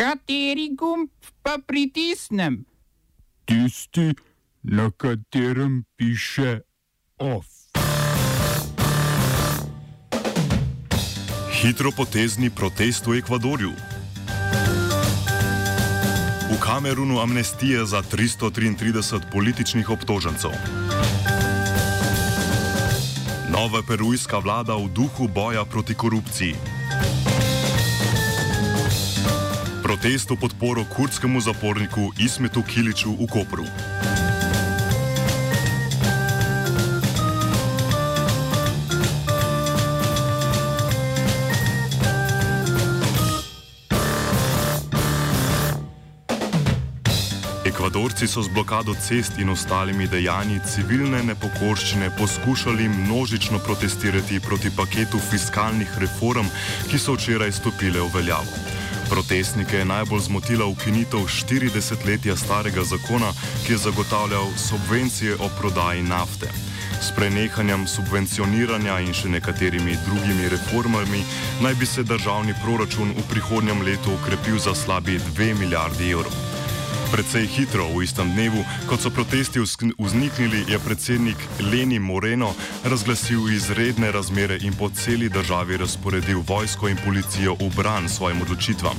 Kateri gumb pa pritisnem? Tisti, na katerem piše OF. Hitropotezni protest v Ekvadorju. V Kamerunu amnestije za 333 političnih obtožencev. Nova perujska vlada v duhu boja proti korupciji. Protest v podporo kurdskemu zaporniku Ismetu Kiliču v Kopru. Ekvadorci so z blokado cest in ostalimi dejanji civilne nepokorščine poskušali množično protestirati proti paketu fiskalnih reform, ki so včeraj stopile v veljavo. Protestnike je najbolj zmotila ukinitev 40-letja starega zakona, ki je zagotavljal subvencije o prodaji nafte. S prenehanjem subvencioniranja in še nekaterimi drugimi reformami naj bi se državni proračun v prihodnjem letu ukrepil za slabi 2 milijardi evrov. Predvsej hitro, v istem dnevu, kot so protesti vzniknili, je predsednik Leni Moreno razglasil izredne razmere in po celi državi razporedil vojsko in policijo v bran svojim odločitvam.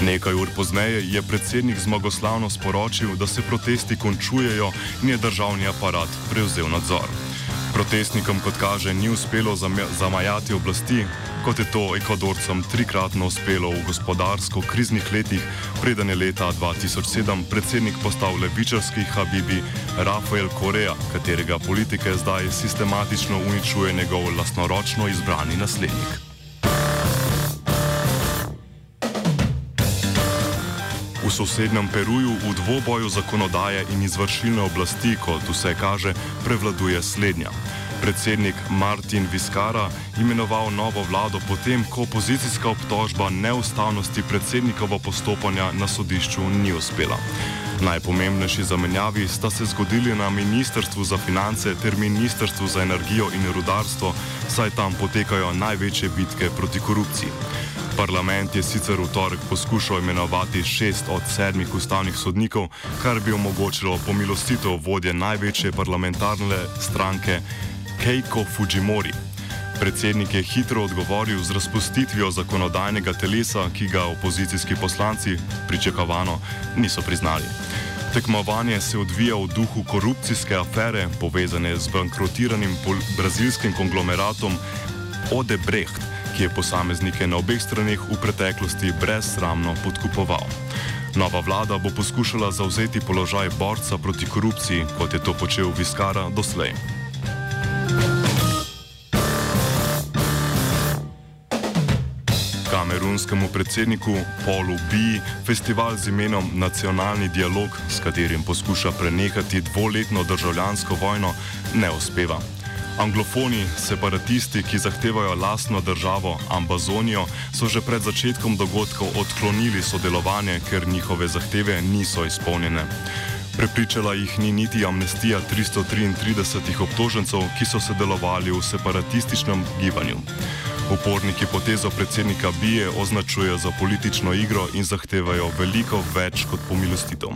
Nekaj ur pozneje je predsednik zmagoslavno sporočil, da se protesti končujejo in je državni aparat prevzel nadzor. Protestnikom, kot kaže, ni uspelo zamajati oblasti, kot je to Ekvadorcem trikratno uspelo v gospodarsko-kriznih letih, preden je leta 2007 predsednik postal levičarski Habibi Rafael Korea, katerega politike zdaj sistematično uničuje njegov lastnoročno izbrani naslednik. V sosednjem Peruju v dvoboju zakonodaje in izvršilne oblasti, kot vse kaže, prevladuje slednja predsednik Martin Viskara imenoval novo vlado potem, ko opozicijska obtožba neustavnosti predsednikova postopanja na sodišču ni uspela. Najpomembnejši zamenjavi sta se zgodili na Ministrstvu za finance ter Ministrstvu za energijo in rudarstvo, saj tam potekajo največje bitke proti korupciji. Parlament je sicer v torek poskušal imenovati šest od sedmih ustavnih sodnikov, kar bi omogočilo pomilostitev vodje največje parlamentarne stranke Keiko Fujimori. Predsednik je hitro odgovoril z razpustitvijo zakonodajnega telesa, ki ga opozicijski poslanci pričakovano niso priznali. Tekmovanje se odvija v duhu korupcijske afere, povezane z bankrotiranim brazilskim konglomeratom Odebrecht, ki je posameznike na obeh straneh v preteklosti brezsramno podkupoval. Nova vlada bo poskušala zauzeti položaj borca proti korupciji, kot je to počel Viskara doslej. kamerunskemu predsedniku Paulu Biji festival z imenom Nacionalni dialog, s katerim poskuša prenehati dvoletno državljansko vojno, ne uspeva. Anglofoni, separatisti, ki zahtevajo lastno državo Ambazonijo, so že pred začetkom dogodkov odklonili sodelovanje, ker njihove zahteve niso izpolnjene. Prepričala jih ni niti amnestija 333 obtožencev, ki so sodelovali v separatističnem gibanju. Uporniki potezo predsednika Bije označujejo za politično igro in zahtevajo veliko več kot pomilostitev.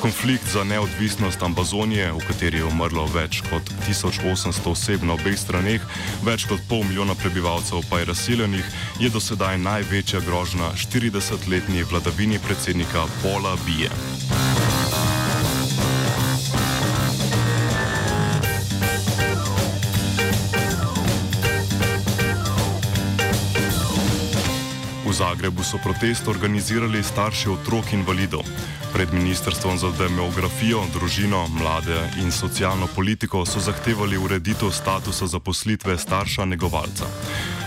Konflikt za neodvisnost Ambazonije, v kateri je umrlo več kot 1800 oseb na obeh straneh, več kot pol milijona prebivalcev pa je razseljenih, je do sedaj največja grožnja 40-letni vladavini predsednika Paula Bije. Zagrebu so protest organizirali starši otrok invalidov. Pred Ministrstvom za demografijo, družino, mlade in socialno politiko so zahtevali ureditev statusa zaposlitve starša negovalca.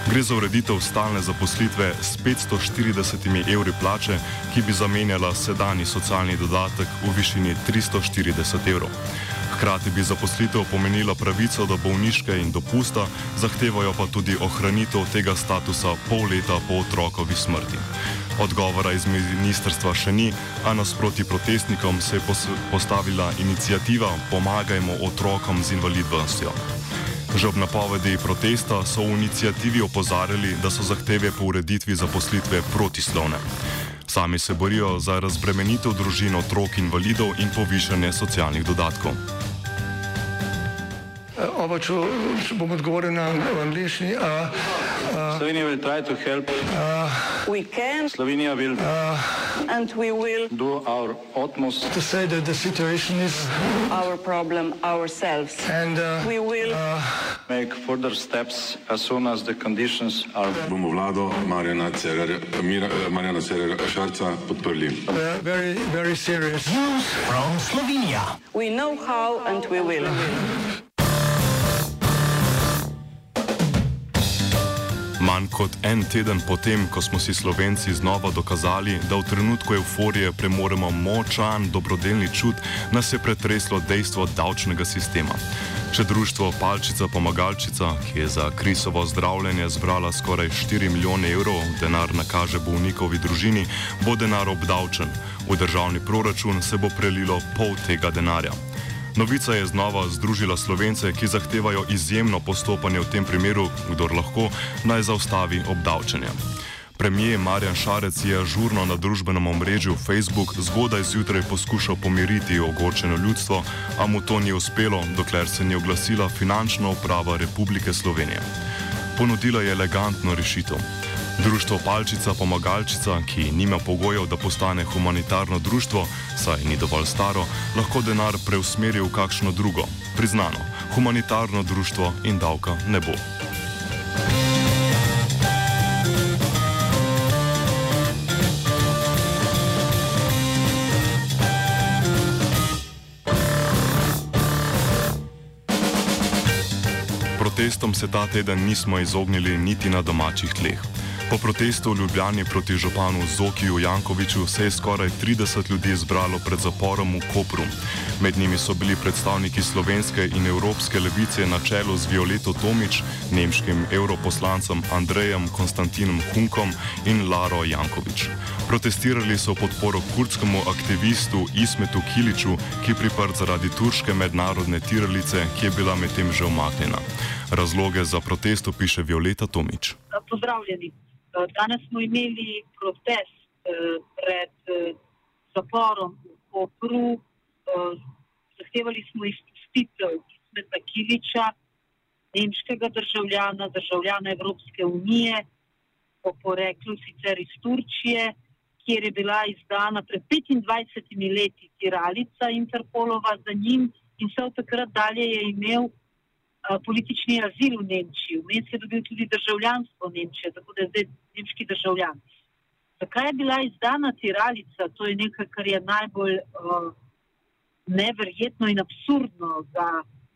Gre za ureditev stalne zaposlitve s 540 evri plače, ki bi zamenjala sedajni socialni dodatek v višini 340 evrov. Hkrati bi zaposlitev pomenila pravico do bolniške in dopusta, zahtevajo pa tudi ohranitev tega statusa pol leta po otrokovi smrti. Odgovora iz ministrstva še ni, a nasproti protestnikom se je postavila inicijativa Pomagajmo otrokom z invalidnostjo. Že ob napovedi protesta so v inicijativi opozarjali, da so zahteve po ureditvi zaposlitve protislovne. Sami se borijo za razbremenitev družin, otrok, invalidov in povišanje socialnih dodatkov. Oba, če, če bom odgovoril na angliški. Slovenija will try to help. We can Slovenija will and we will do our utmost To say that the situation is our problem ourselves. and uh, We will make further steps as soon as the conditions are bomo vlado Marjana Cererja, Mira, eh, Marjana Cererja Šarca podprli. uh, very, very serious. we know how and we will. Kot en teden potem, ko smo si Slovenci znova dokazali, da v trenutku euforije premoremo močan dobrodelni čut, nas je pretreslo dejstvo davčnega sistema. Če društvo Palčica Pomagalčica, ki je za krisovo zdravljenje zbrala skoraj 4 milijone evrov, denar nakaže bolnikovi družini, bo denar obdavčen. V državni proračun se bo prelilo pol tega denarja. Novica je znova združila slovence, ki zahtevajo izjemno postopanje v tem primeru, kdor lahko naj zaustavi obdavčenje. Premijer Marjan Šarec je žurno na družbenem omrežju Facebook zgodaj zjutraj poskušal pomiriti ogorčeno ljudstvo, a mu to ni uspelo, dokler se ni oglasila finančna uprava Republike Slovenije. Ponudila je elegantno rešitev. Društvo Palčica Pomagalčica, ki nima pogojev, da postane humanitarno društvo, saj ni dovolj staro, lahko denar preusmeri v kakšno drugo, priznano, humanitarno društvo in davka ne bo. Protestom se ta teden nismo izognili niti na domačih tleh. Po protestu v Ljubljani proti županu Zokiju Jankoviču se je skoraj 30 ljudi zbralo pred zaporom v Kopru. Med njimi so bili predstavniki slovenske in evropske levice na čelu z Violeto Tomič, nemškim europoslancem Andrejem Konstantinom Hunkom in Laro Jankovič. Protestirali so v podporo kurdskemu aktivistu Ismetu Kiliču, ki je priprt zaradi turške mednarodne tiralice, ki je bila medtem že omaknjena. Razloge za protest piše Violeta Tomič. Pozdravljeni. Eh, Danes smo imeli protest eh, pred eh, zaporom v. Eh, Zahtevali smo izpustitev Ismeta Kiliča, nemškega državljana, državljana Evropske unije, po poreklu sicer iz Turčije, kjer je bila izdana pred 25 leti tiralica Interpolova za njim in vse od takrat dalje je imel politični azil v Nemčiji. Vmes je dobil tudi državljanstvo Nemčije, tako da je zdaj nemški državljan. Zakaj je bila izdana tiralica? To je nekaj, kar je najbolj uh, neverjetno in absurdno za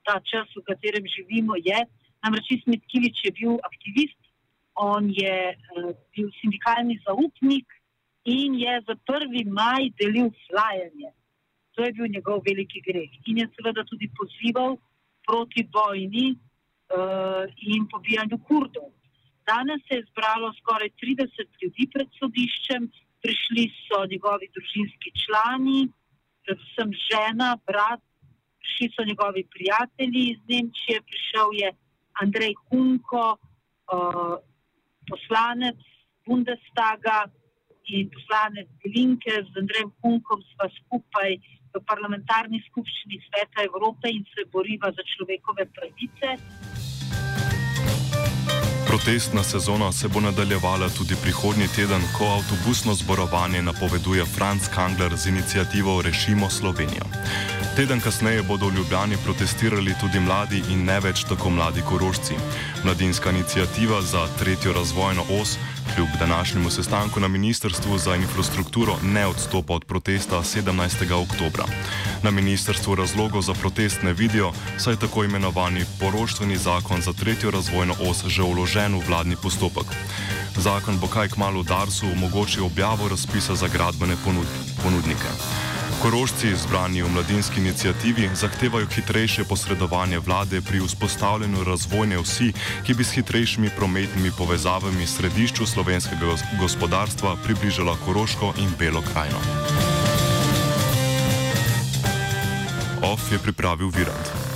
ta čas, v katerem živimo. Je. Namreč Ismet Kilič je bil aktivist, on je uh, bil sindikalni zaupnik in je za 1. maj delil flajerje. To je bil njegov veliki greh. In je seveda tudi pozival proti vojni uh, in pobijanju kurdov. Danes se je zbralo skoraj 30 ljudi pred sodiščem, prišli so njegovi družinski člani, predvsem žena, brat, prišli so njegovi prijatelji iz Nemčije, prišel je Andrej Hunko, uh, poslanec Bundestaga in poslanec Glinke z Andrejem Hunkom sva skupaj v parlamentarni skupščini Sveta Evrope in se boriva za človekove pravice. Protestna sezona se bo nadaljevala tudi prihodnji teden, ko avtobusno zborovanje napoveduje Franz Kangler z inicijativo Rešimo Slovenijo. Teden kasneje bodo v Ljubljani protestirali tudi mladi in ne več tako mladi korožci. Mladinska inicijativa za tretjo razvojno os kljub današnjemu sestanku na Ministrstvu za infrastrukturo ne odstopa od protesta 17. oktobra. Na ministrstvu razlogov za protest ne vidijo, saj je tako imenovani poroštveni zakon za tretjo razvojno os že vložen v vladni postopek. Zakon bo kaj kmalo Darsu omogočil objavo razpisa za gradbene ponud ponudnike. Korožci, zbrani v mladinski inicijativi, zahtevajo hitrejše posredovanje vlade pri vzpostavljanju razvojne vsi, ki bi s hitrejšimi prometnimi povezavami središču slovenskega gospodarstva približala Koroško in Belo krajino. OF je pripravil Virant.